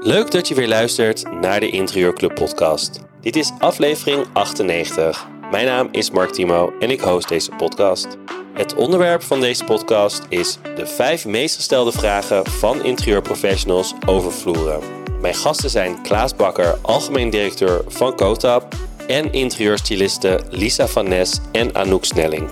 Leuk dat je weer luistert naar de Interieurclub podcast. Dit is aflevering 98. Mijn naam is Mark Timo en ik host deze podcast. Het onderwerp van deze podcast is de vijf meest gestelde vragen van interieurprofessionals over vloeren. Mijn gasten zijn Klaas Bakker, algemeen directeur van Kotap, en interieurstylisten Lisa van Nes en Anouk Snelling.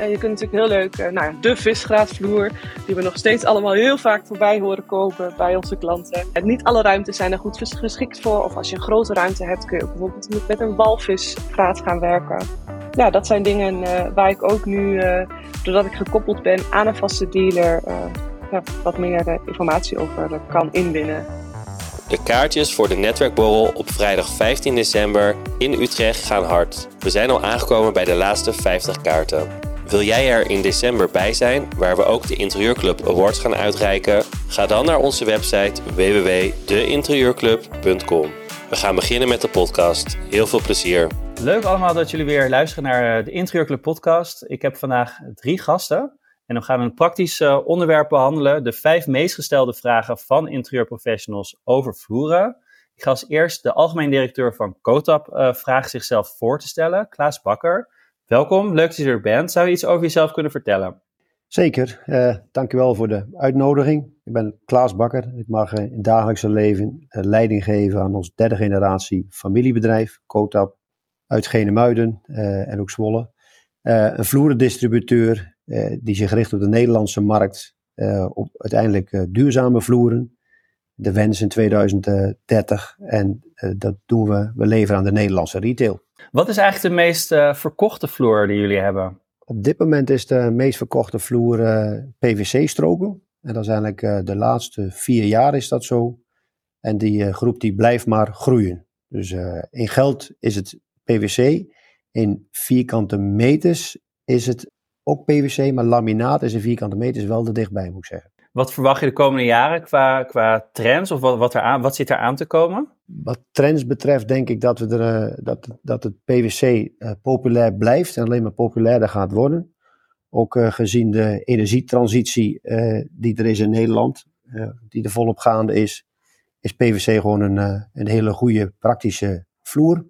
En je kunt natuurlijk heel leuk, uh, nou, de visgraatvloer, die we nog steeds allemaal heel vaak voorbij horen komen bij onze klanten. En niet alle ruimtes zijn er goed geschikt voor. Of als je een grote ruimte hebt, kun je bijvoorbeeld met een walvisgraat gaan werken. Ja, dat zijn dingen uh, waar ik ook nu, uh, doordat ik gekoppeld ben aan een vaste dealer, ja, wat meer informatie over kan inwinnen. De kaartjes voor de netwerkborrel op vrijdag 15 december in Utrecht gaan hard. We zijn al aangekomen bij de laatste 50 kaarten. Wil jij er in december bij zijn, waar we ook de Interieurclub Awards gaan uitreiken? Ga dan naar onze website www.deinterieurclub.com. We gaan beginnen met de podcast. Heel veel plezier. Leuk allemaal dat jullie weer luisteren naar eh, de Interieurclub podcast. Ik heb vandaag drie gasten. En we gaan een praktisch uh, onderwerp behandelen. De vijf meest gestelde vragen van interieurprofessionals over vloeren. Ik ga als eerst de algemeen directeur van Kotap uh, vragen zichzelf voor te stellen, Klaas Bakker. Welkom, leuk dat je er bent. Zou je iets over jezelf kunnen vertellen? Zeker, uh, dankjewel voor de uitnodiging. Ik ben Klaas Bakker. Ik mag in het dagelijkse leven leiding geven aan ons derde generatie familiebedrijf, Kotap, uit Genemuiden en ook Zwolle. een vloerendistributeur die zich richt op de Nederlandse markt, op uiteindelijk duurzame vloeren. De wens in 2030 en dat doen we, we leveren aan de Nederlandse retail. Wat is eigenlijk de meest verkochte vloer die jullie hebben? Op dit moment is de meest verkochte vloer PVC-stroken. En dat is eigenlijk de laatste vier jaar is dat zo. En die groep die blijft maar groeien. Dus in geld is het PVC. In vierkante meters is het ook PVC, maar laminaat is een vierkante meter is wel er dichtbij, moet ik zeggen. Wat verwacht je de komende jaren qua, qua trends of wat, wat, er aan, wat zit er aan te komen? Wat trends betreft denk ik dat, we er, uh, dat, dat het PVC uh, populair blijft en alleen maar populairder gaat worden. Ook uh, gezien de energietransitie die er is in Nederland, die er volop gaande is, is PVC gewoon een, een hele goede praktische vloer.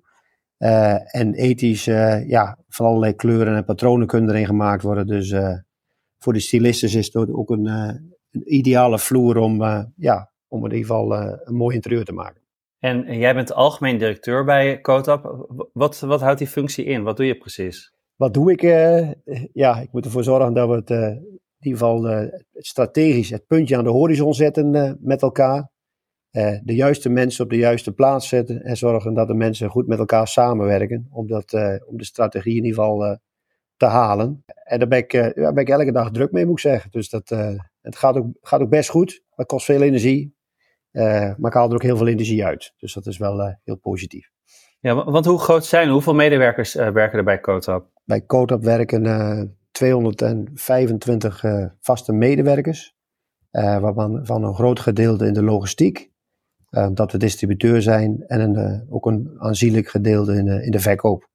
En ethisch, ja, van allerlei kleuren en patronen kunnen erin gemaakt worden. Dus voor de stylisten is het ook een, een ideale vloer om, ja, om in ieder geval een mooi interieur te maken. En jij bent algemeen directeur bij Kotap. Wat, wat houdt die functie in? Wat doe je precies? Wat doe ik? ja, ik moet ervoor zorgen dat we het, in ieder geval strategisch het puntje aan de horizon zetten met elkaar. De juiste mensen op de juiste plaats zetten en zorgen dat de mensen goed met elkaar samenwerken om, dat, om de strategie in ieder geval te halen. En daar ben, ik, daar ben ik elke dag druk mee, moet ik zeggen. Dus dat, het gaat ook, gaat ook best goed. Het kost veel energie, maar ik haal er ook heel veel energie uit. Dus dat is wel heel positief. Ja, want hoe groot zijn, hoeveel medewerkers werken er bij Kotap? Bij Kotap werken 225 vaste medewerkers, waarvan van een groot gedeelte in de logistiek. Uh, dat we distributeur zijn en een, uh, ook een aanzienlijk gedeelte in de, in de verkoop.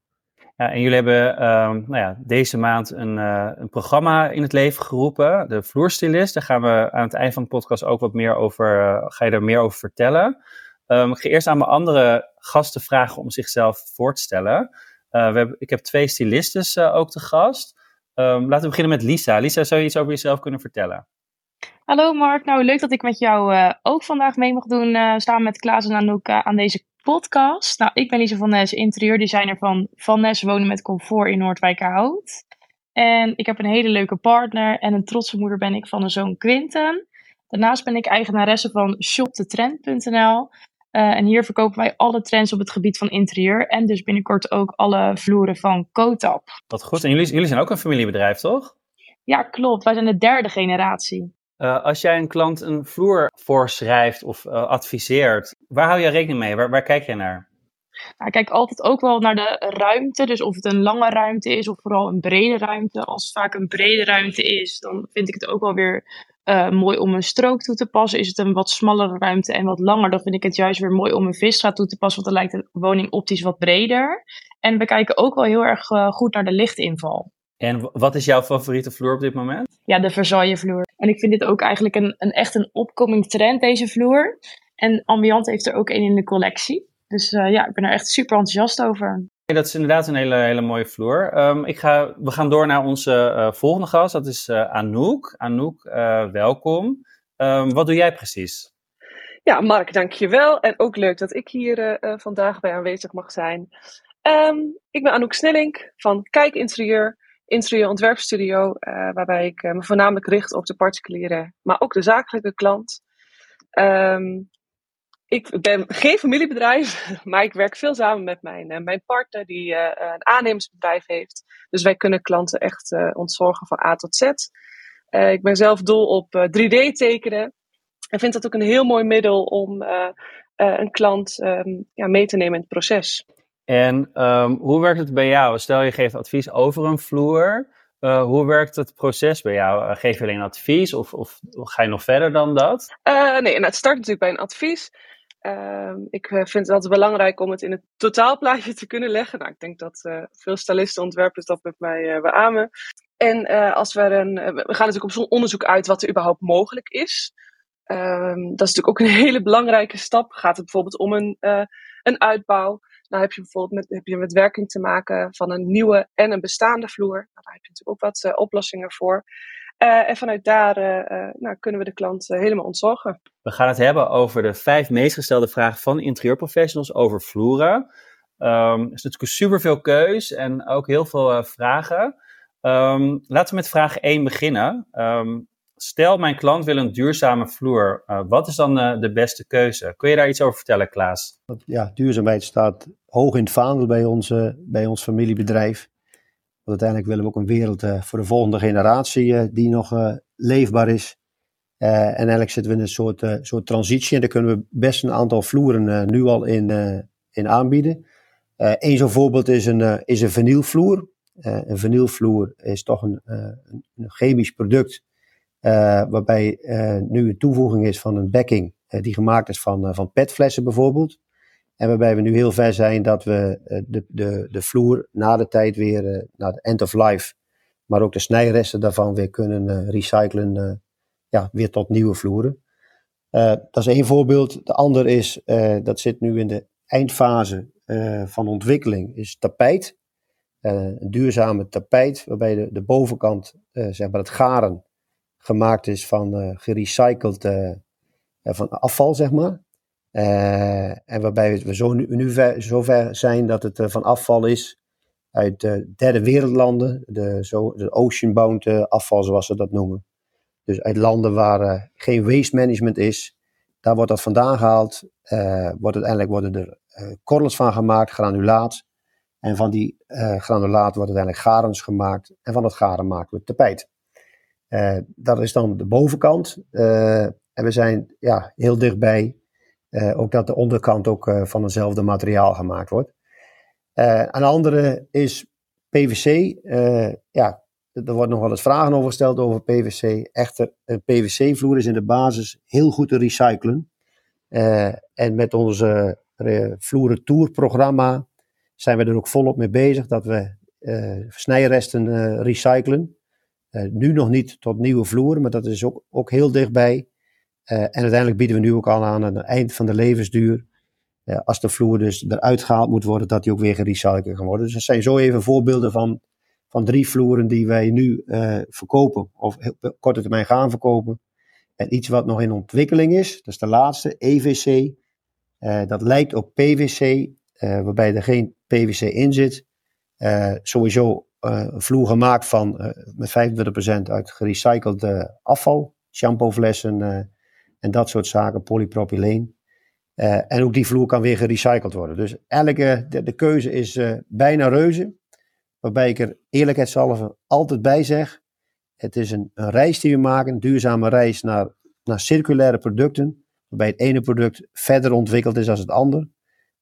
En jullie hebben uh, nou ja, deze maand een, eh, een programma in het leven geroepen, de Vloerstilist. Daar gaan we aan het eind van de podcast ook wat meer over, ga je er meer over vertellen. Um, ik ga eerst aan mijn andere gasten vragen om zichzelf voor te stellen. we hebben, ik heb twee stylistes ook te gast. Um, laten we beginnen met Lisa. Lisa, zou je iets over jezelf kunnen vertellen? Hallo Mark, nou leuk dat ik met jou ook vandaag mee mag doen, samen met Klaas en Anouk aan deze podcast. Nou, ik ben Lisa van Nes, interieurdesigner van Van Nes Wonen met Comfort in Noordwijkerhout. En ik heb een hele leuke partner en een trotse moeder ben ik van een zoon Quinten. Daarnaast ben ik eigenaresse van shopdetrend.nl. en hier verkopen wij alle trends op het gebied van interieur en dus binnenkort ook alle vloeren van Kotap. Wat goed, en jullie, jullie zijn ook een familiebedrijf, toch? Ja, klopt. Wij zijn de derde generatie. Uh, als jij een klant een vloer voorschrijft of uh, adviseert, waar hou je rekening mee? Waar, waar kijk je naar? Nou, ik kijk altijd ook wel naar de ruimte. Dus of het een lange ruimte is of vooral een brede ruimte. Als het vaak een brede ruimte is, dan vind ik het ook wel weer uh, mooi om een strook toe te passen. Is het een wat smallere ruimte en wat langer, dan vind ik het juist weer mooi om een visstraat toe te passen. Want dan lijkt de woning optisch wat breder. En we kijken ook wel heel erg goed naar de lichtinval. En wat is jouw favoriete vloer op dit moment? Ja, de Versailles vloer. En ik vind dit ook eigenlijk een, een echt een opkoming trend, deze vloer. En Ambiant heeft er ook een in de collectie. Dus uh, ja, ik ben er echt super enthousiast over. Dat is inderdaad een hele, hele mooie vloer. Um, ik ga, we gaan door naar onze uh, volgende gast. Dat is uh, Anouk. Anouk, welkom. Um, wat doe jij precies? Ja, Mark, dankjewel. En ook leuk dat ik hier vandaag bij aanwezig mag zijn. Um, ik ben Anouk Snellink van Kijk Interieur, interieurontwerpstudio, waarbij ik me voornamelijk richt op de particuliere, maar ook de zakelijke klant. Um, ik ben geen familiebedrijf, maar ik werk veel samen met mijn, uh, mijn partner die een aannemersbedrijf heeft. Dus wij kunnen klanten echt ontzorgen van A tot Z. ik ben zelf dol op 3D tekenen en vind dat ook een heel mooi middel om een klant um, ja, mee te nemen in het proces. En um, hoe werkt het bij jou? Stel je geeft advies over een vloer. hoe werkt het proces bij jou? geef je alleen advies of, of, ga je nog verder dan dat? nee, nou, het start natuurlijk bij een advies. Uh, ik eh, vind het altijd belangrijk om het in het totaalplaatje te kunnen leggen. Nou, ik denk dat uh, veel stylisten, ontwerpers dat met mij uh, beamen. En als we een. we gaan natuurlijk op zo'n onderzoek uit wat er überhaupt mogelijk is. Um, dat is natuurlijk ook een hele belangrijke stap. Gaat het bijvoorbeeld om een, een uitbouw? Dan heb je bijvoorbeeld met, heb je met werking te maken van een nieuwe en een bestaande vloer. Nou, daar heb je natuurlijk ook wat oplossingen voor. Uh, en vanuit daar uh, nou, kunnen we de klant helemaal ontzorgen. We gaan het hebben over de vijf meest gestelde vragen van interieurprofessionals over vloeren. Um, er is natuurlijk superveel keus en ook heel veel vragen. Um, laten we met vraag 1 beginnen. Um, stel, mijn klant wil een duurzame vloer. wat is dan de beste keuze? Kun je daar iets over vertellen, Klaas? Ja, duurzaamheid staat hoog in het vaandel bij, onze, bij ons familiebedrijf. Want uiteindelijk willen we ook een wereld uh, voor de volgende generatie die nog leefbaar is. en eigenlijk zitten we in een soort, soort transitie en daar kunnen we best een aantal vloeren nu al in, in aanbieden. Eén zo'n voorbeeld is een, is een vinylvloer. een vinylvloer is toch een, een chemisch product waarbij nu een toevoeging is van een backing die gemaakt is van, van petflessen bijvoorbeeld. En waarbij we nu heel ver zijn dat we eh, de, de, de vloer na de tijd weer, naar de end of life, maar ook de snijresten daarvan weer kunnen recyclen ja, weer tot nieuwe vloeren. dat is één voorbeeld. De ander is, dat zit nu in de eindfase van ontwikkeling, is tapijt. een duurzame tapijt, waarbij de, de bovenkant, zeg maar het garen, gemaakt is van gerecycled van afval, zeg maar. Uh, en waarbij we zo nu, nu ver, zover zijn dat het uh, van afval is uit de derde wereldlanden, de, zo, de oceanbound uh, afval zoals ze dat noemen. Dus uit landen waar geen waste management is, daar wordt dat vandaan gehaald. wordt uiteindelijk worden er korrels van gemaakt, granulaat. En van die granulaat wordt uiteindelijk garens gemaakt. En van dat garen maken we tapijt. Dat is dan de bovenkant. en we zijn ja, heel dichtbij uh, ook dat de onderkant ook uh, van hetzelfde materiaal gemaakt wordt. Uh, een andere is PVC. ja, er wordt nog wel eens vragen over gesteld over PVC. Echter, een PVC-vloer is in de basis heel goed te recyclen. en met onze Vloeren Tour programma zijn we er ook volop mee bezig dat we snijresten recyclen. Nu nog niet tot nieuwe vloeren, maar dat is ook, ook heel dichtbij. Uh, en uiteindelijk bieden we nu ook al aan aan het eind van de levensduur. Uh, als de vloer dus eruit gehaald moet worden, dat die ook weer gerecycled kan worden. Dus dat zijn zo even voorbeelden van, van drie vloeren die wij nu verkopen. Of op korte termijn gaan verkopen. En iets wat nog in ontwikkeling is, dat is de laatste, EVC. dat lijkt op PVC, waarbij er geen PVC in zit. sowieso vloer gemaakt van met 25% uit gerecycled afval. Shampooflessen, en dat soort zaken, polypropyleen. En ook die vloer kan weer gerecycled worden. Dus elke, de, keuze is bijna reuze. Waarbij ik er eerlijkheidshalve altijd bij zeg. Het is een, een reis die we maken, een duurzame reis naar, naar circulaire producten. Waarbij het ene product verder ontwikkeld is dan het ander.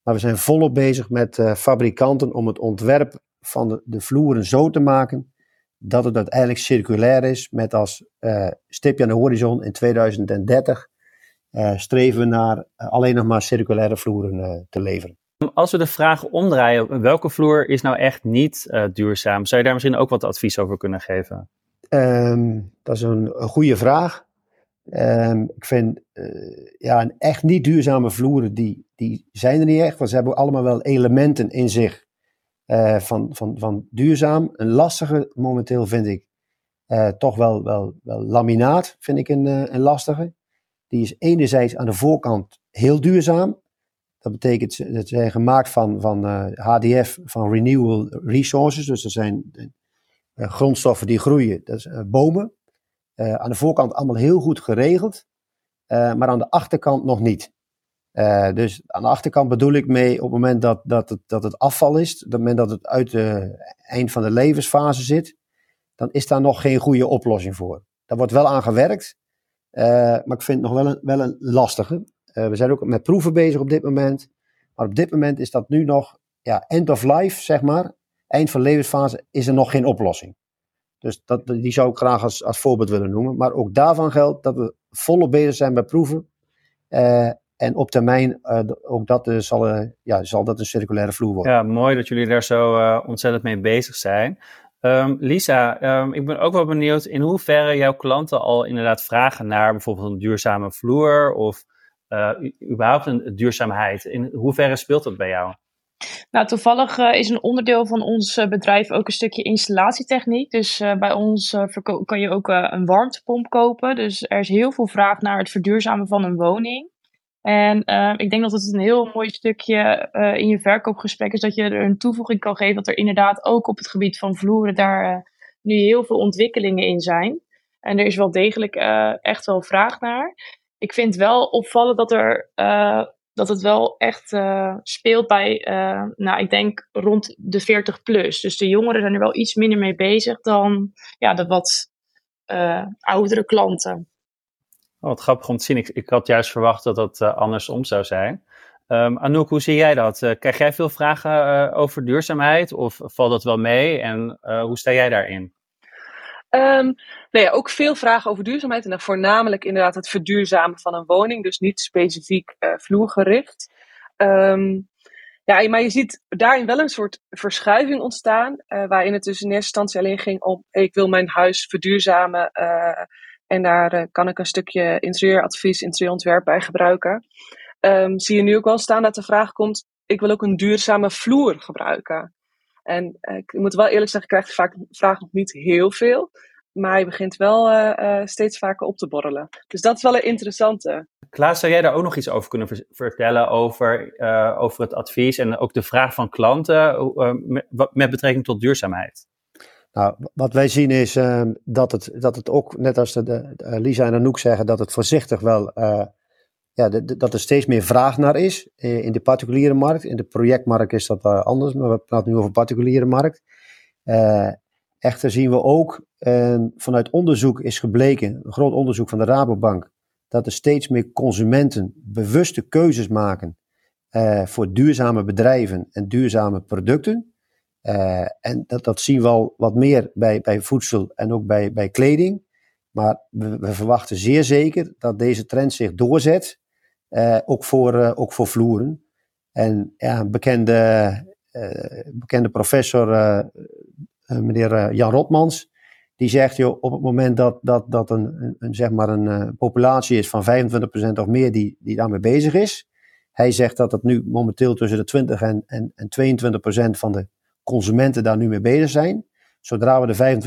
Maar we zijn volop bezig met fabrikanten om het ontwerp van de, de vloeren zo te maken dat het uiteindelijk circulair is, met als uh, stipje aan de horizon in 2030 uh, streven we naar uh, alleen nog maar circulaire vloeren te leveren. Als we de vraag omdraaien, welke vloer is nou echt niet duurzaam? Zou je daar misschien ook wat advies over kunnen geven? Um, dat is een, een goede vraag. Um, ik vind uh, ja, een echt niet duurzame vloeren, die, die zijn er niet echt. Want ze hebben allemaal wel elementen in zich uh, van, van, van duurzaam. Een lastige momenteel vind ik uh, toch wel, wel, wel laminaat, vind ik een, een lastige. Die is enerzijds aan de voorkant heel duurzaam. Dat betekent, dat ze zijn gemaakt van, van HDF, van Renewable Resources. Dus dat zijn grondstoffen die groeien. Dat is bomen. Aan de voorkant allemaal heel goed geregeld, maar aan de achterkant nog niet. Uh, dus aan de achterkant bedoel ik mee op het moment dat, dat, het, dat het afval is, op het moment dat het uit het eind van de levensfase zit, dan is daar nog geen goede oplossing voor. Daar wordt wel aan gewerkt, maar ik vind het nog wel een, wel een lastige. we zijn ook met proeven bezig op dit moment, maar op dit moment is dat nu nog ja, end of life, zeg maar. Eind van levensfase is er nog geen oplossing. Dus dat, die zou ik graag als, als voorbeeld willen noemen. Maar ook daarvan geldt dat we volop bezig zijn bij proeven. En op termijn, uh, ook dat uh, zal, ja, zal dat een circulaire vloer worden. Ja, mooi dat jullie daar zo ontzettend mee bezig zijn. Um, Lisa, um, ik ben ook wel benieuwd in hoeverre jouw klanten al inderdaad vragen naar bijvoorbeeld een duurzame vloer of überhaupt een duurzaamheid. In hoeverre speelt dat bij jou? Nou, toevallig uh, is een onderdeel van ons uh, bedrijf ook een stukje installatietechniek. Dus uh, bij ons kan je ook een warmtepomp kopen. Dus er is heel veel vraag naar het verduurzamen van een woning. En ik denk dat het een heel mooi stukje in je verkoopgesprek is dat je er een toevoeging kan geven. Dat er inderdaad ook op het gebied van vloeren daar nu heel veel ontwikkelingen in zijn. En er is wel degelijk echt wel vraag naar. Ik vind wel opvallend dat er dat het wel echt speelt bij, nou, ik denk rond de 40 plus. Dus de jongeren zijn er wel iets minder mee bezig dan ja, de wat oudere klanten. Oh, wat grappig om te zien. Ik, had juist verwacht dat dat andersom zou zijn. Um, Anouk, hoe zie jij dat? krijg jij veel vragen over duurzaamheid of valt dat wel mee? En hoe sta jij daarin? Um, nou ja, ook veel vragen over duurzaamheid. En dan voornamelijk inderdaad het verduurzamen van een woning. Dus niet specifiek vloergericht. Um, ja, maar je ziet daarin wel een soort verschuiving ontstaan. Uh, waarin het dus in eerste instantie alleen ging om: ik wil mijn huis verduurzamen. En daar kan ik een stukje interieuradvies, interieurontwerp bij gebruiken. Um, zie je nu ook wel staan dat de vraag komt: ik wil ook een duurzame vloer gebruiken. En uh, ik moet wel eerlijk zeggen, ik krijg vaak vraag nog niet heel veel. Maar hij begint wel uh, steeds vaker op te borrelen. Dus dat is wel een interessante. Klaas, zou jij daar ook nog iets over kunnen vertellen over, over het advies en ook de vraag van klanten met, betrekking tot duurzaamheid? Nou, wat wij zien is ehm, dat, het, dat het ook, net als de, de Lisa en Anouk zeggen, dat het voorzichtig wel ja, dat er steeds meer vraag naar is eh, in de particuliere markt. In de projectmarkt is dat anders, maar we praten nu over particuliere markt. Echter zien we ook, uh, vanuit onderzoek is gebleken, een groot onderzoek van de Rabobank, dat er steeds meer consumenten bewuste keuzes maken voor duurzame bedrijven en duurzame producten. En dat, dat zien we al wat meer bij, bij voedsel en ook bij, bij kleding. Maar we, we verwachten zeer zeker dat deze trend zich doorzet uh, ook, voor, uh, ook voor vloeren. En ja, een bekende, bekende professor, meneer Jan Rotmans, die zegt, joh, op het moment dat, dat, dat een, een, zeg maar een populatie is van 25% of meer die, die daarmee bezig is. Hij zegt dat het nu momenteel tussen de 20 en, en, en 22% van de consumenten daar nu mee bezig zijn. Zodra we de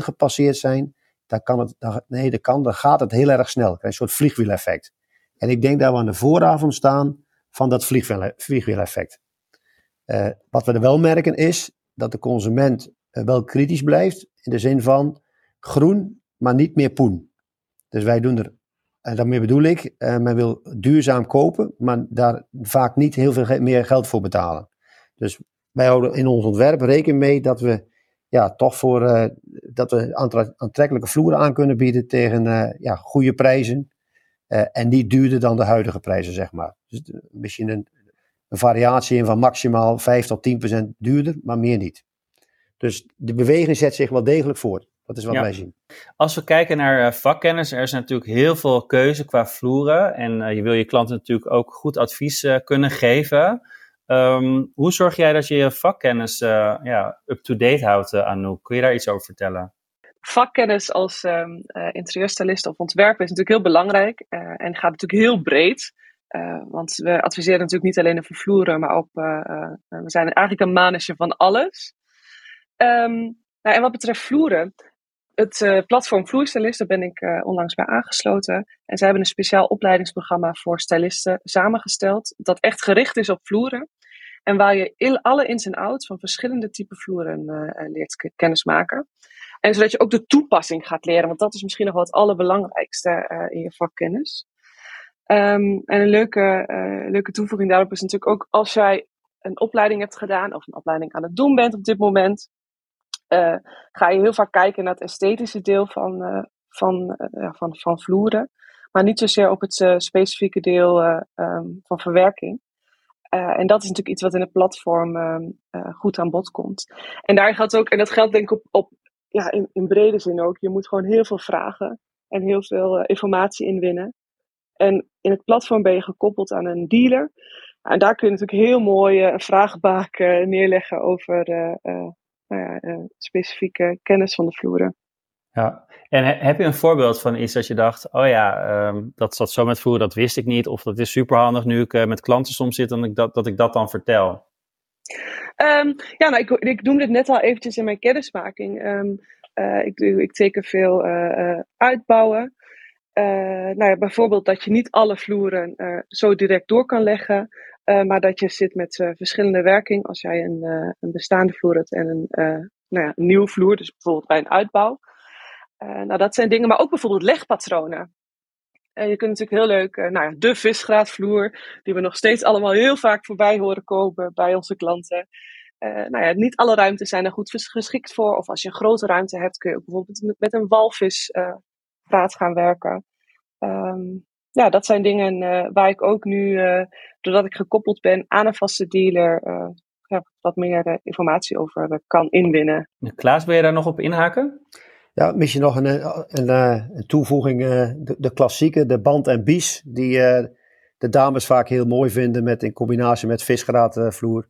25% gepasseerd zijn, dan kan het, dan, nee, dan, kan, gaat het heel erg snel. Een soort vliegwieleffect. En ik denk dat we aan de vooravond staan van dat vliegwieleffect. Uh, wat we er wel merken is dat de consument uh, wel kritisch blijft. In de zin van groen, maar niet meer poen. Dus wij doen er, en daarmee bedoel ik, uh, men wil duurzaam kopen, maar daar vaak niet heel veel meer geld voor betalen. Dus wij houden in ons ontwerp rekening mee dat we ja, toch voor dat we aantrekkelijke vloeren aan kunnen bieden tegen ja, goede prijzen. Uh, en niet duurder dan de huidige prijzen, zeg maar. Dus misschien een, een variatie in van maximaal 5 tot 10 procent duurder, maar meer niet. Dus de beweging zet zich wel degelijk voort. Dat is wat wij zien. Als we kijken naar vakkennis, er is natuurlijk heel veel keuze qua vloeren. En je wil je klanten natuurlijk ook goed advies kunnen geven. Ehm, hoe zorg jij dat je je vakkennis ja, up-to-date houdt, Anouk? Kun je daar iets over vertellen? Vakkennis als um, interieurstylist of ontwerper is natuurlijk heel belangrijk en gaat natuurlijk heel breed. want we adviseren natuurlijk niet alleen over vloeren, maar ook, we zijn eigenlijk een manetje van alles. Um, nou, en wat betreft vloeren, het uh, platform Vloeistylist, daar ben ik uh, onlangs bij aangesloten. En zij hebben een speciaal opleidingsprogramma voor stylisten samengesteld. Dat echt gericht is op vloeren. En waar je alle ins en outs van verschillende typen vloeren uh, leert kennismaken. En zodat je ook de toepassing gaat leren. Want dat is misschien nog wel het allerbelangrijkste in je vakkennis. Um, en een leuke, leuke toevoeging daarop is natuurlijk ook als jij een opleiding hebt gedaan. Of een opleiding aan het doen bent op dit moment ga je heel vaak kijken naar het esthetische deel van, van, van, van vloeren. Maar niet zozeer op het specifieke deel um, van verwerking. En dat is natuurlijk iets wat in het platform um, goed aan bod komt. En daar geldt ook, en dat geldt denk ik op, op ja, in, in brede zin ook, je moet gewoon heel veel vragen en heel veel informatie inwinnen. En in het platform ben je gekoppeld aan een dealer. En daar kun je natuurlijk heel mooi een vraagbaak neerleggen over nou ja, specifieke kennis van de vloeren. Ja, en heb je een voorbeeld van iets dat je dacht, oh ja, um, dat zat zo met vloeren, dat wist ik niet. Of dat is superhandig nu ik uh, met klanten soms zit en ik dat, dat ik dat dan vertel? Um, ja, nou, ik, ik noemde het net al eventjes in mijn kennismaking. Um, uh, ik, ik teken veel uitbouwen. nou ja, bijvoorbeeld dat je niet alle vloeren zo direct door kan leggen. Maar dat je zit met verschillende werking. Als jij een, een bestaande vloer hebt en een, nou ja, een nieuwe vloer, dus bijvoorbeeld bij een uitbouw. Nou, dat zijn dingen, maar ook bijvoorbeeld legpatronen. je kunt natuurlijk heel leuk, nou ja, de visgraatvloer, die we nog steeds allemaal heel vaak voorbij horen komen bij onze klanten. nou ja, niet alle ruimtes zijn er goed geschikt voor. Of als je een grote ruimte hebt, kun je ook bijvoorbeeld met een walvisgraat gaan werken. Um, ja, dat zijn dingen waar ik ook nu, doordat ik gekoppeld ben aan een vaste dealer, ja, wat meer informatie over kan inwinnen. Klaas, wil je daar nog op inhaken? Ja, misschien nog een, een, een toevoeging. De, de, klassieke, de band en bies, die de dames vaak heel mooi vinden met, in combinatie met visgraatvloer.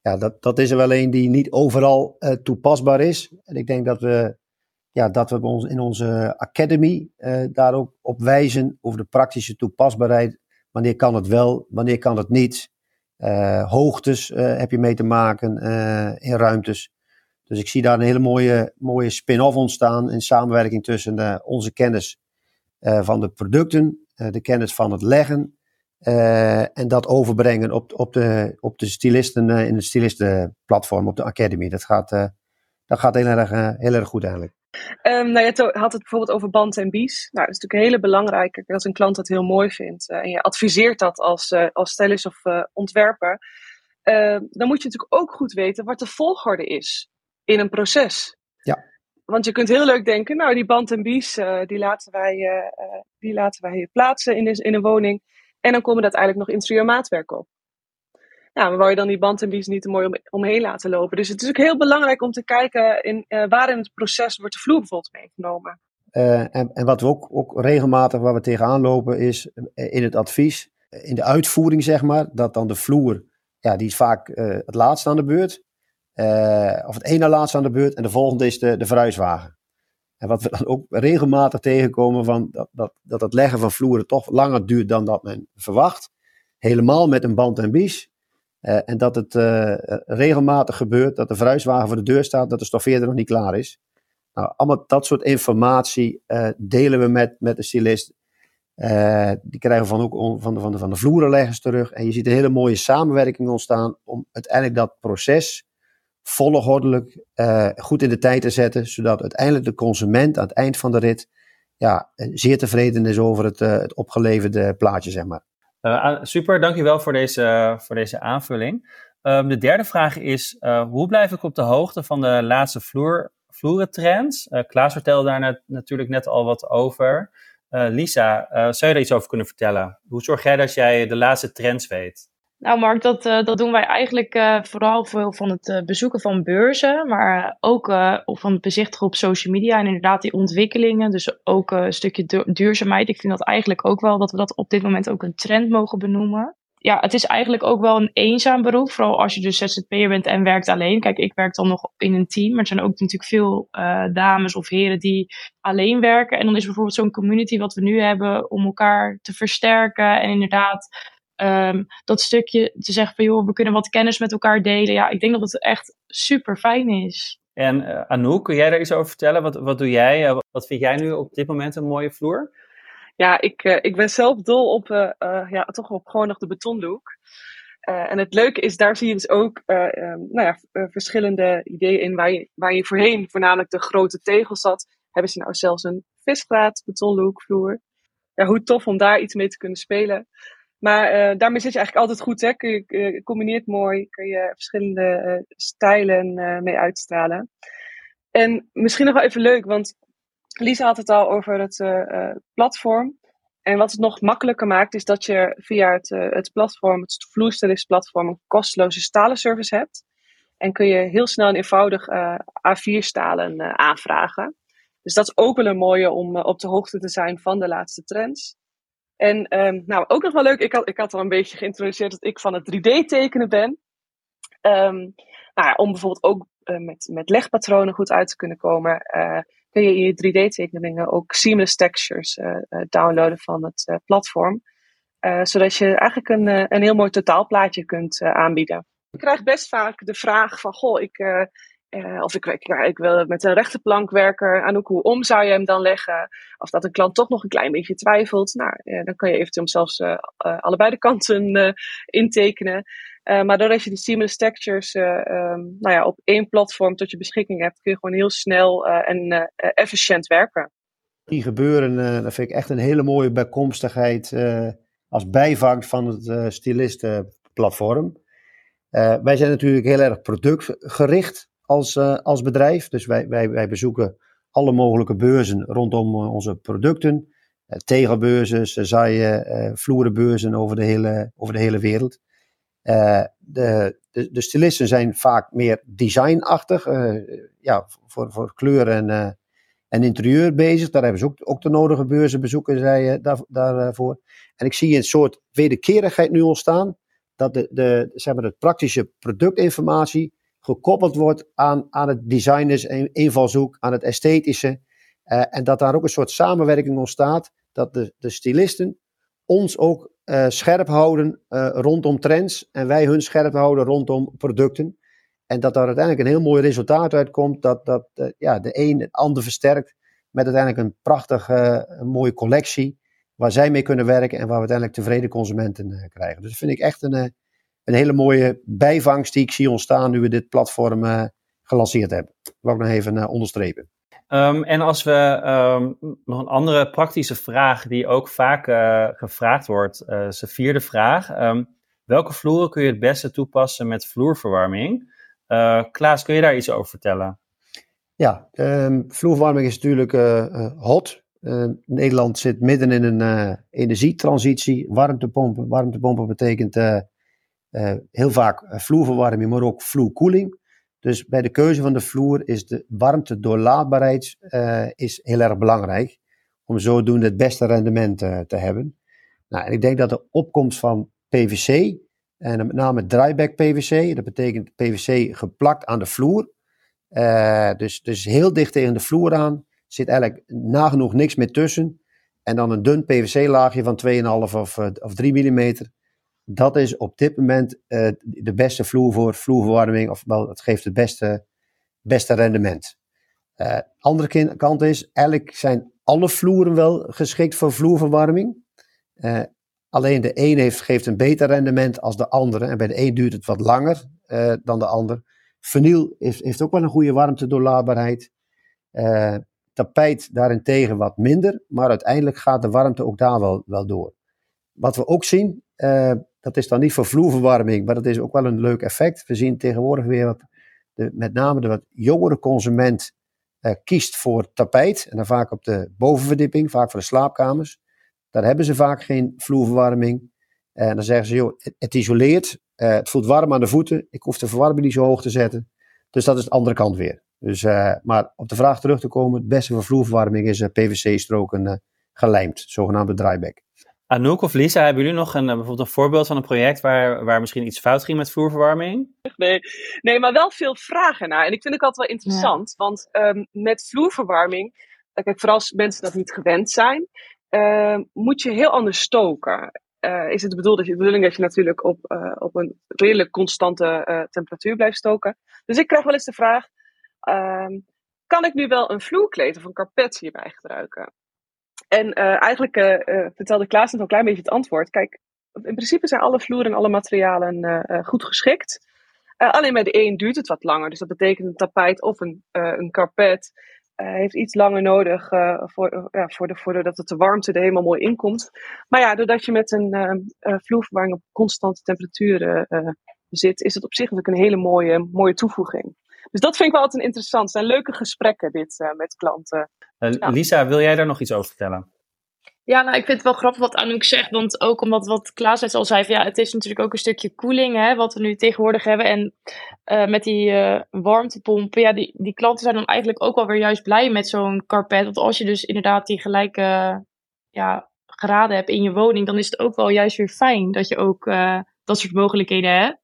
Ja, dat, dat is er wel een die niet overal toepasbaar is. En ik denk dat we ja, dat we ons in onze academy daar ook op wijzen over de praktische toepasbaarheid. Wanneer kan het wel, wanneer kan het niet. Hoogtes heb je mee te maken in ruimtes. Dus ik zie daar een hele mooie, mooie spin-off ontstaan in samenwerking tussen onze kennis van de producten, de kennis van het leggen en dat overbrengen op, op, de, op de in het stylistenplatform, op de academy. Dat gaat, dat gaat heel, erg, heel erg goed eigenlijk. Um, nou, je had het bijvoorbeeld over band en bies. Nou, dat is natuurlijk een hele belangrijke. Als een klant dat heel mooi vindt en je adviseert dat als, als stylist of ontwerper, ehm, dan moet je natuurlijk ook goed weten wat de volgorde is in een proces. Ja. Want je kunt heel leuk denken, nou, die band en bies, die, laten wij, die laten wij hier plaatsen in, in een woning. En dan komen er uiteindelijk nog interieurmaatwerk op. Nou, maar wou je dan die band en bies niet te mooi om, omheen laten lopen. Dus het is ook heel belangrijk om te kijken in, uh, waar in het proces wordt de vloer bijvoorbeeld meegenomen. Uh, en, en, wat we ook, ook regelmatig waar we tegenaan lopen is eh, in het advies, in de uitvoering zeg maar, dat dan de vloer, ja, die is vaak uh, het laatste aan de beurt. Of het ene laatste aan de beurt en de volgende is de, de verhuiswagen. En wat we dan ook regelmatig tegenkomen van dat, dat, dat het leggen van vloeren toch langer duurt dan dat men verwacht. Helemaal met een band en bies. Uh, en dat het uh, regelmatig gebeurt dat de verhuiswagen voor de deur staat, dat de stoffeerder nog niet klaar is. Nou, allemaal dat soort informatie uh, delen we met, met de stylist. die krijgen we van, ook van, de, van, de, van de vloerenleggers terug. En je ziet een hele mooie samenwerking ontstaan om uiteindelijk dat proces volgordelijk goed in de tijd te zetten, zodat uiteindelijk de consument aan het eind van de rit ja, zeer tevreden is over het, het opgeleverde plaatje, zeg maar. Uh, super, dankjewel voor deze, voor deze aanvulling. Um, de derde vraag is, uh, hoe blijf ik op de hoogte van de laatste vloer, vloerentrends? Uh, Klaas vertelde daar net, natuurlijk net al wat over. Lisa, zou je daar iets over kunnen vertellen? Hoe zorg jij dat jij de laatste trends weet? Nou, Mark, dat, uh, dat doen wij eigenlijk uh, vooral veel van het uh, bezoeken van beurzen, maar ook van het bezichtigen op social media en inderdaad die ontwikkelingen. Dus ook een stukje duurzaamheid. Ik vind dat eigenlijk ook wel dat we dat op dit moment ook een trend mogen benoemen. ja, het is eigenlijk ook wel een eenzaam beroep. Vooral als je dus ZZP'er bent en werkt alleen. Kijk, ik werk dan nog in een team. Maar er zijn ook natuurlijk veel dames of heren die alleen werken. En dan is bijvoorbeeld zo'n community wat we nu hebben om elkaar te versterken. En inderdaad um, dat stukje te zeggen van joh, we kunnen wat kennis met elkaar delen. Ja, ik denk dat het echt super fijn is. En uh, Anouk, kun jij daar iets over vertellen? Wat, wat doe jij? Uh, wat vind jij nu op dit moment een mooie vloer? Ja, ik, uh, ik ben zelf dol op, ja, toch op gewoon nog de betondoek. en het leuke is, daar zie je dus ook um, nou ja, verschillende ideeën in. Waar je, waar je voorheen voornamelijk de grote tegels zat, hebben ze nou zelfs een visgraat betonlookvloer. Ja, hoe tof om daar iets mee te kunnen spelen. Maar uh, daarmee zit je eigenlijk altijd goed. Hè? Je, uh, combineert mooi, kun je verschillende uh, stijlen mee uitstralen. En misschien nog wel even leuk, want Lisa had het al over het platform. En wat het nog makkelijker maakt, is dat je via het, het platform, het vloerstylingsplatform, een kosteloze stalenservice hebt. En kun je heel snel en eenvoudig A4-stalen aanvragen. Dus dat is ook wel een mooie om op de hoogte te zijn van de laatste trends. En um, nou, ook nog wel leuk, ik had, ik had al een beetje geïntroduceerd dat ik van het 3D-tekenen ben. Um, nou ja, om bijvoorbeeld ook uh, met, met legpatronen goed uit te kunnen komen, uh, kun je in je 3D-tekeningen ook seamless textures uh, downloaden van het platform. zodat je eigenlijk een, een heel mooi totaalplaatje kunt aanbieden. Ik krijg best vaak de vraag van, goh, ik, uh, of ik, ik, wil met een rechte plank werken. Aan hoe om zou je hem dan leggen? Of dat een klant toch nog een klein beetje twijfelt. Nou, uh, dan kan je eventueel zelfs uh, allebei de kanten intekenen. maar doordat je die seamless textures um, nou ja, op één platform tot je beschikking hebt, kun je gewoon heel snel en efficiënt werken. Die gebeuren, dat vind ik echt een hele mooie bijkomstigheid als bijvangst van het stilistenplatform. wij zijn natuurlijk heel erg productgericht als, uh, als bedrijf. Dus wij, wij, wij bezoeken alle mogelijke beurzen rondom uh, onze producten. Uh, tegelbeurzen, zaaien, vloerenbeurzen over de hele, over de hele wereld. de, de, zijn vaak meer designachtig. ja, voor, voor kleur en, en interieur bezig. Daar hebben ze ook, ook de nodige beurzen bezoeken zij, daar, daarvoor. En ik zie een soort wederkerigheid nu ontstaan. Dat de, de, zeg maar, de praktische productinformatie gekoppeld wordt aan, aan het designers invalshoek, aan het esthetische. Uh, en dat daar ook een soort samenwerking ontstaat, dat de, de stylisten ons ook uh, scherp houden uh, rondom trends en wij hun scherp houden rondom producten. En dat daar uiteindelijk een heel mooi resultaat uitkomt, dat, dat ja, de een het ander versterkt met uiteindelijk een prachtige, mooie collectie waar zij mee kunnen werken en waar we uiteindelijk tevreden consumenten krijgen. Dus dat vind ik echt een, een hele mooie bijvangst die ik zie ontstaan nu we dit platform uh, gelanceerd hebben. Dat wil ik nog even uh, onderstrepen. Um, en als we um, nog een andere praktische vraag die ook vaak uh, gevraagd wordt, uh, is de vierde vraag. Um, welke vloeren kun je het beste toepassen met vloerverwarming? Uh, Klaas, kun je daar iets over vertellen? Ja, vloerverwarming is natuurlijk hot. Nederland zit midden in een energietransitie. Warmtepompen, warmtepompen betekent uh, heel vaak eh, vloerverwarming, maar ook vloerkoeling. Dus bij de keuze van de vloer is de warmte doorlaatbaarheid uh, is heel erg belangrijk. Om zodoende het beste rendement te hebben. Nou, en ik denk dat de opkomst van PVC, en met name dryback PVC, dat betekent PVC geplakt aan de vloer. dus, dus heel dicht tegen de vloer aan, zit eigenlijk nagenoeg niks meer tussen. En dan een dun PVC-laagje van 2,5 of, of 3 mm dat is op dit moment uh, de beste vloer voor vloerverwarming. Of wel, het geeft het beste, beste rendement. Uh, andere kant is, eigenlijk zijn alle vloeren wel geschikt voor vloerverwarming. Uh, alleen de een heeft, geeft een beter rendement als de andere. En bij de een duurt het wat langer dan de ander. Vinyl heeft, heeft ook wel een goede warmtedoorlaatbaarheid. tapijt daarentegen wat minder. Maar uiteindelijk gaat de warmte ook daar wel, wel door. Wat we ook zien, dat is dan niet voor vloerverwarming, maar dat is ook wel een leuk effect. We zien tegenwoordig weer wat, de, met name de wat jongere consument uh, kiest voor tapijt. En dan vaak op de bovenverdieping, vaak voor de slaapkamers. Daar hebben ze vaak geen vloerverwarming. En dan zeggen ze, joh, het, isoleert, uh, het voelt warm aan de voeten. Ik hoef de verwarming niet zo hoog te zetten. Dus dat is de andere kant weer. Dus, uh, maar op de vraag terug te komen, het beste voor vloerverwarming is PVC-stroken gelijmd, zogenaamde dryback. Anouk of Lisa, hebben jullie nog een, bijvoorbeeld een voorbeeld van een project waar, waar misschien iets fout ging met vloerverwarming? Nee, nee maar wel veel vragen naar. En ik vind het altijd wel interessant, want ehm, met vloerverwarming, kijk, vooral als mensen dat niet gewend zijn, uh, moet je heel anders stoken. Uh, is het bedoeld dat je, de bedoeling dat je natuurlijk op, uh, op een redelijk constante uh, temperatuur blijft stoken. Dus ik krijg wel eens de vraag: ehm, kan ik nu wel een vloerkleed of een karpet hierbij gebruiken? En eigenlijk vertelde Klaas net al een klein beetje het antwoord. Kijk, in principe zijn alle vloeren en alle materialen goed geschikt. alleen bij de een duurt het wat langer. Dus dat betekent een tapijt of een, een karpet heeft iets langer nodig voor, ja, voor, de, voor dat het de warmte er helemaal mooi in komt. Maar ja, doordat je met een vloerverwarming op constante temperaturen zit, is het op zich natuurlijk een hele mooie, mooie toevoeging. Dus dat vind ik wel altijd interessant. Het zijn leuke gesprekken dit met klanten. Ja. Lisa, wil jij daar nog iets over vertellen? Ja, nou, ik vind het wel grappig wat Anouk zegt. Want ook omdat wat Klaas net al zei, van, ja, het is natuurlijk ook een stukje koeling, hè, wat we nu tegenwoordig hebben. En uh, met die uh, warmtepompen, ja, die, die klanten zijn dan eigenlijk ook wel weer juist blij met zo'n carpet. Want als je dus inderdaad die gelijke ja, graden hebt in je woning, dan is het ook wel juist weer fijn dat je ook uh, dat soort mogelijkheden hebt.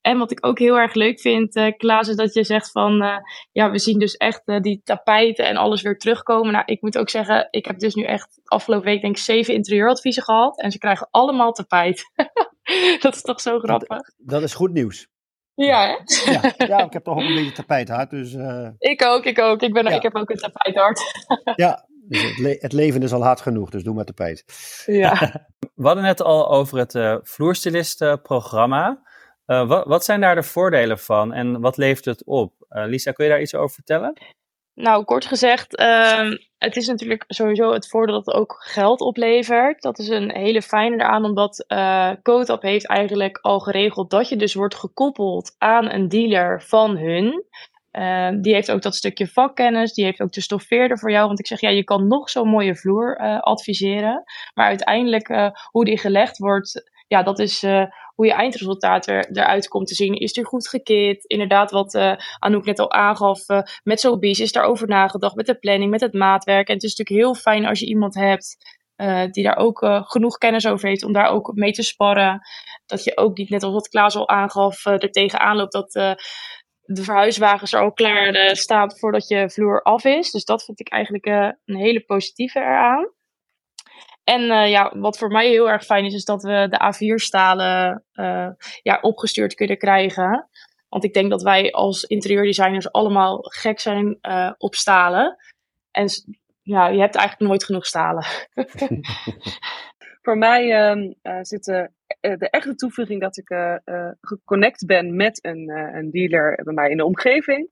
En wat ik ook heel erg leuk vind, uh, Klaas, is dat je zegt van, uh, ja, we zien dus echt uh, die tapijten en alles weer terugkomen. Nou, ik moet ook zeggen, ik heb dus nu echt afgelopen week denk ik zeven interieuradviezen gehad. En ze krijgen allemaal tapijt. dat is toch zo grappig. Dat, dat is goed nieuws. Ja, hè? ja, ja, ik heb toch ook een beetje tapijthart, dus... Ik ook, ik ook. Ik, ben, ja. ik heb ook een tapijthart. ja, dus het, le het, leven is al hard genoeg, dus doe maar tapijt. Ja. we hadden net al over het uh, vloerstilist-programma. Uh, wat, wat, zijn daar de voordelen van en wat levert het op? Uh, Lisa, kun je daar iets over vertellen? Nou, kort gezegd, uh, het is natuurlijk sowieso het voordeel dat het ook geld oplevert. Dat is een hele fijne eraan, omdat uh, heeft eigenlijk al geregeld dat je dus wordt gekoppeld aan een dealer van hun. Uh, die heeft ook dat stukje vakkennis, die heeft ook de stoffeerder voor jou. Want ik zeg, ja, je kan nog zo'n mooie vloer adviseren. Maar uiteindelijk, hoe die gelegd wordt, ja, dat is hoe je eindresultaat er, eruit komt te zien. Is er goed gekit? Inderdaad, wat uh, Anouk net al aangaf, uh, met Sobeys is daarover nagedacht, met de planning, met het maatwerk. En het is natuurlijk heel fijn als je iemand hebt uh, die daar ook genoeg kennis over heeft om daar ook mee te sparren. Dat je ook niet, net als wat Klaas al aangaf, er tegenaan loopt dat de verhuiswagens er al klaar staan voordat je vloer af is. Dus dat vind ik eigenlijk een hele positieve eraan. En uh, ja, wat voor mij heel erg fijn is, is dat we de A4-stalen uh, ja, opgestuurd kunnen krijgen. Want ik denk dat wij als interieurdesigners allemaal gek zijn uh, op stalen. En ja, je hebt eigenlijk nooit genoeg stalen. voor mij uh, zit de, de, echte toevoeging dat ik geconnect ben met een, een dealer bij mij in de omgeving.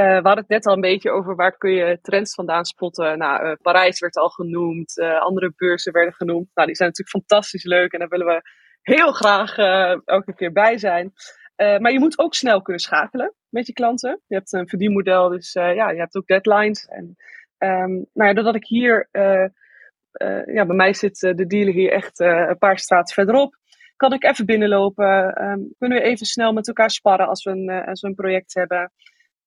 Uh, we hadden het net al een beetje over waar kun je trends vandaan spotten. Nou, uh, Parijs werd al genoemd, uh, andere beurzen werden genoemd. Nou, die zijn natuurlijk fantastisch leuk en daar willen we heel graag elke keer bij zijn. maar je moet ook snel kunnen schakelen met je klanten. Je hebt een verdienmodel, dus ja, je hebt ook deadlines. En um, nou ja, doordat ik hier, ja, bij mij zit de dealer hier echt een paar straten verderop. Kan ik even binnenlopen? Um, kunnen we even snel met elkaar sparren als we een, als we een project hebben?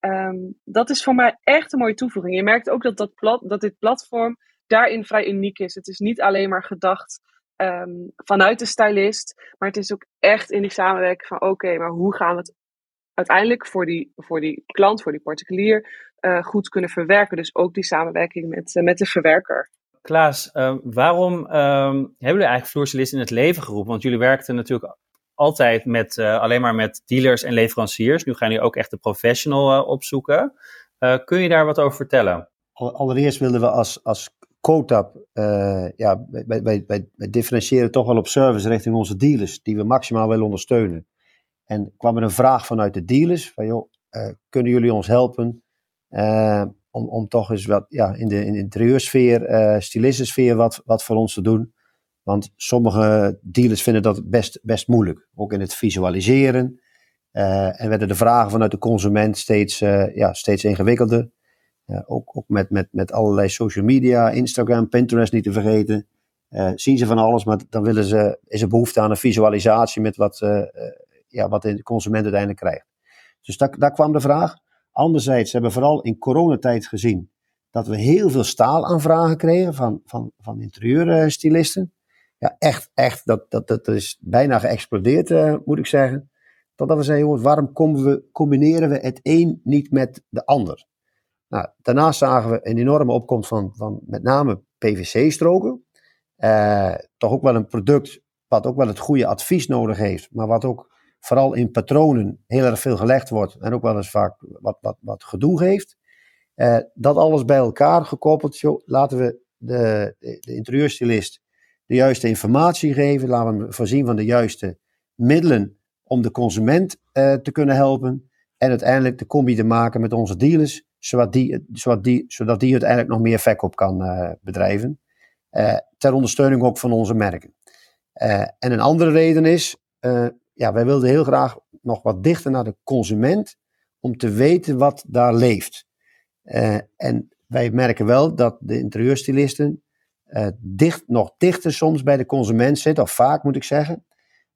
Um, dat is voor mij echt een mooie toevoeging. Je merkt ook dat, dat, plat, dat dit platform daarin vrij uniek is. Het is niet alleen maar gedacht um, vanuit de stylist, maar het is ook echt in die samenwerking van oké, maar hoe gaan we het uiteindelijk voor die, voor die klant, voor die particulier, uh, goed kunnen verwerken. Dus ook die samenwerking met, uh, met de verwerker. Klaas, uh, waarom hebben jullie eigenlijk Floorstylist in het leven geroepen? Want jullie werkten natuurlijk altijd met, uh, alleen maar met dealers en leveranciers. Nu gaan jullie ook echt de professional uh, opzoeken. Uh, kun je daar wat over vertellen? Allereerst wilden we als, als Cotap, ja, wij, wij, wij, differentiëren toch wel op service richting onze dealers, die we maximaal willen ondersteunen. En kwam er een vraag vanuit de dealers, van joh, kunnen jullie ons helpen om, om toch eens wat ja, in de, in de interieursfeer, stilistensfeer wat, wat voor ons te doen. Want sommige dealers vinden dat best, best moeilijk, ook in het visualiseren. Uh, en werden de vragen vanuit de consument steeds, uh, ja, steeds ingewikkelder. Ook met, met, met allerlei social media, Instagram, Pinterest niet te vergeten. zien ze van alles, maar dan willen ze, is er behoefte aan een visualisatie met wat, ja, wat de consument uiteindelijk krijgt. Dus daar, daar kwam de vraag. Anderzijds hebben we vooral in coronatijd gezien dat we heel veel staalaanvragen kregen van, van, van interieurstylisten. Ja, echt, echt, dat, dat, dat is bijna geëxplodeerd, uh, moet ik zeggen. Totdat we zeiden, jongens, waarom combineren we het een niet met de ander? Nou, daarnaast zagen we een enorme opkomst van, van met name PVC-stroken. Uh, toch ook wel een product wat ook wel het goede advies nodig heeft, maar wat ook vooral in patronen heel erg veel gelegd wordt en ook wel eens vaak wat, wat, wat gedoe geeft. Uh, dat alles bij elkaar gekoppeld, joh, laten we de, de, de interieurstylist de juiste informatie geven, laten we voorzien van de juiste middelen om de consument uh, te kunnen helpen en uiteindelijk de combi te maken met onze dealers, zodat die, zodat die, zodat die uiteindelijk nog meer verkoop kan uh, bedrijven. Uh, ter ondersteuning ook van onze merken. en een andere reden is, ja, wij wilden heel graag nog wat dichter naar de consument om te weten wat daar leeft. En wij merken wel dat de interieurstylisten dicht, nog dichter soms bij de consument zitten, of vaak moet ik zeggen,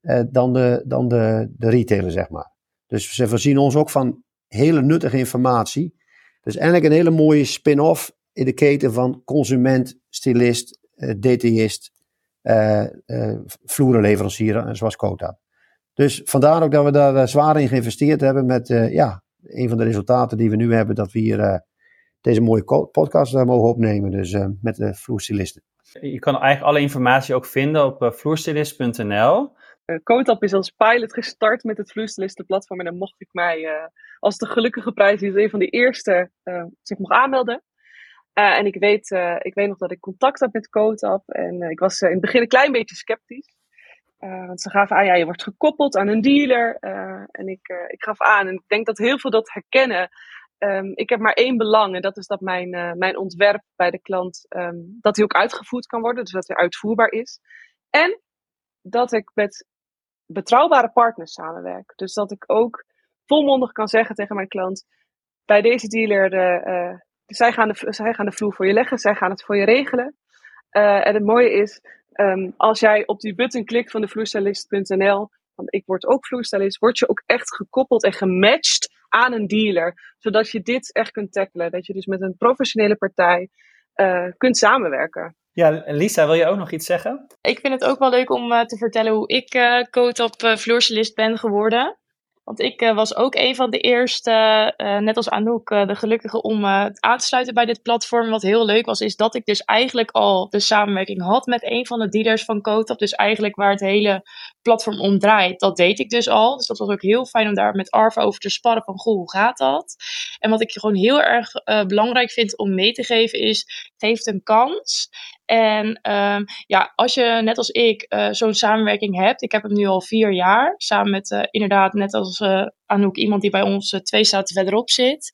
uh, dan, de, dan de, de retailer, zeg maar. Dus ze voorzien ons ook van hele nuttige informatie. Dus eigenlijk een hele mooie spin-off in de keten van consument, stylist, detailist, vloerenleverancier, zoals Kota. Dus vandaar ook dat we daar uh, zwaar in geïnvesteerd hebben met uh, ja, een van de resultaten die we nu hebben, dat we hier uh, deze mooie podcast mogen opnemen, dus met de vloerstilisten. Je kan eigenlijk alle informatie ook vinden op vloerstilist.nl. Coatap is als pilot gestart met het vloerstilistenplatform en dan mocht ik mij als de gelukkige prijs is een van de eerste zich mocht aanmelden. en ik weet, ik weet nog dat ik contact had met Coatap en ik was in het begin een klein beetje sceptisch. Uh, want ze gaven aan, ja, je wordt gekoppeld aan een dealer. Uh, en ik, uh, ik gaf aan, en ik denk dat heel veel dat herkennen. Um, ik heb maar één belang, en dat is dat mijn, mijn ontwerp bij de klant, um, dat die ook uitgevoerd kan worden, dus dat hij uitvoerbaar is. En dat ik met betrouwbare partners samenwerk. Dus dat ik ook volmondig kan zeggen tegen mijn klant, bij deze dealer, de, zij, gaan de, zij gaan de vloer voor je leggen, zij gaan het voor je regelen. en het mooie is, Um, als jij op die button klikt van de vloerstylist.nl, want ik word ook vloerstylist, word je ook echt gekoppeld en gematcht aan een dealer. Zodat je dit echt kunt tackelen. Dat je dus met een professionele partij uh, kunt samenwerken. Ja, Lisa, wil je ook nog iets zeggen? Ik vind het ook wel leuk om uh, te vertellen hoe ik uh, coach op uh, ben geworden. Want ik uh, was ook een van de eerste, uh, net als Anouk, uh, de gelukkige om aan te sluiten bij dit platform. Wat heel leuk was, is dat ik dus eigenlijk al de samenwerking had met een van de dealers van Kotap. Dus eigenlijk waar het hele platform om draait, dat deed ik dus al. Dus dat was ook heel fijn om daar met Arva over te sparren van, goh, hoe gaat dat? En wat ik gewoon heel erg belangrijk vind om mee te geven is, geef een kans. En um, ja, als je net als ik uh, zo'n samenwerking hebt, ik heb hem nu al vier jaar, samen met uh, inderdaad net als uh, Anouk, iemand die bij ons twee staten verderop zit.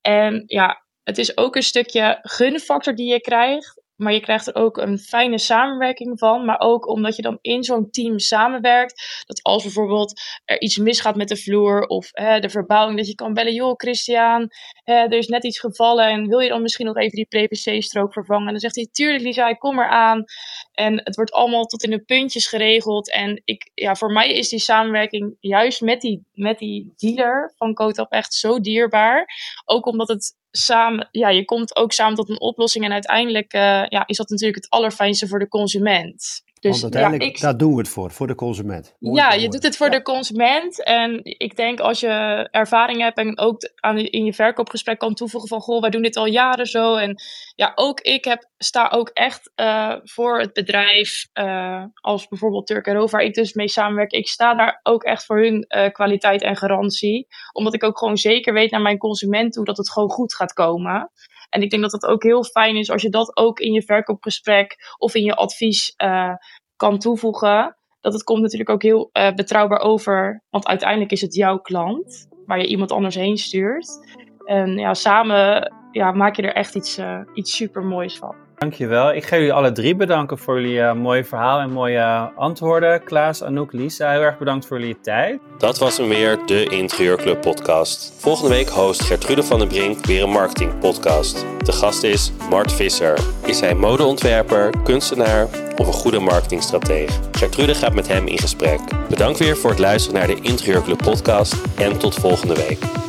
En ja, het is ook een stukje gunfactor die je krijgt. Maar je krijgt er ook een fijne samenwerking van. Maar ook omdat je dan in zo'n team samenwerkt. Dat als bijvoorbeeld er iets misgaat met de vloer of hè, de verbouwing. Dat je kan bellen, joh Christian, hè, er is net iets gevallen. En wil je dan misschien nog even die PVC-strook vervangen? En dan zegt hij, tuurlijk Lisa, ik kom eraan. En het wordt allemaal tot in de puntjes geregeld. En ik, ja, voor mij is die samenwerking juist met die, met die dealer van Kotap echt zo dierbaar. Ook omdat het samen, ja, je komt ook samen tot een oplossing. En uiteindelijk uh, ja, is dat natuurlijk het allerfijnste voor de consument. Dus, Want uiteindelijk, ja, ik, daar doen we het voor, voor de consument. ja, je doet het voor de consument. En ik denk als je ervaring hebt en ook aan, in je verkoopgesprek kan toevoegen van... Goh, wij doen dit al jaren zo. En ja, ook ik heb, sta ook echt uh, voor het bedrijf uh, als bijvoorbeeld Turk Roof, waar ik dus mee samenwerk. Ik sta daar ook echt voor hun uh, kwaliteit en garantie. Omdat ik ook gewoon zeker weet naar mijn consument toe dat het gewoon goed gaat komen. En ik denk dat het ook heel fijn is als je dat ook in je verkoopgesprek of in je advies uh, kan toevoegen. Dat het komt natuurlijk ook heel uh, betrouwbaar over, want uiteindelijk is het jouw klant waar je iemand anders heen stuurt. En ja, samen ja, maak je er echt iets, uh, iets super moois van. Dankjewel. Ik ga jullie alle drie bedanken voor jullie uh, mooie verhaal en mooie antwoorden. Klaas, Anouk, Lisa, heel erg bedankt voor jullie tijd. Dat was hem weer, de Interieurclub podcast. Volgende week host Gertrude van den Brink weer een marketing podcast. De gast is Mart Visser. Is hij modeontwerper, kunstenaar of een goede marketingstratege? Gertrude gaat met hem in gesprek. Bedankt weer voor het luisteren naar de Interieurclub podcast en tot volgende week.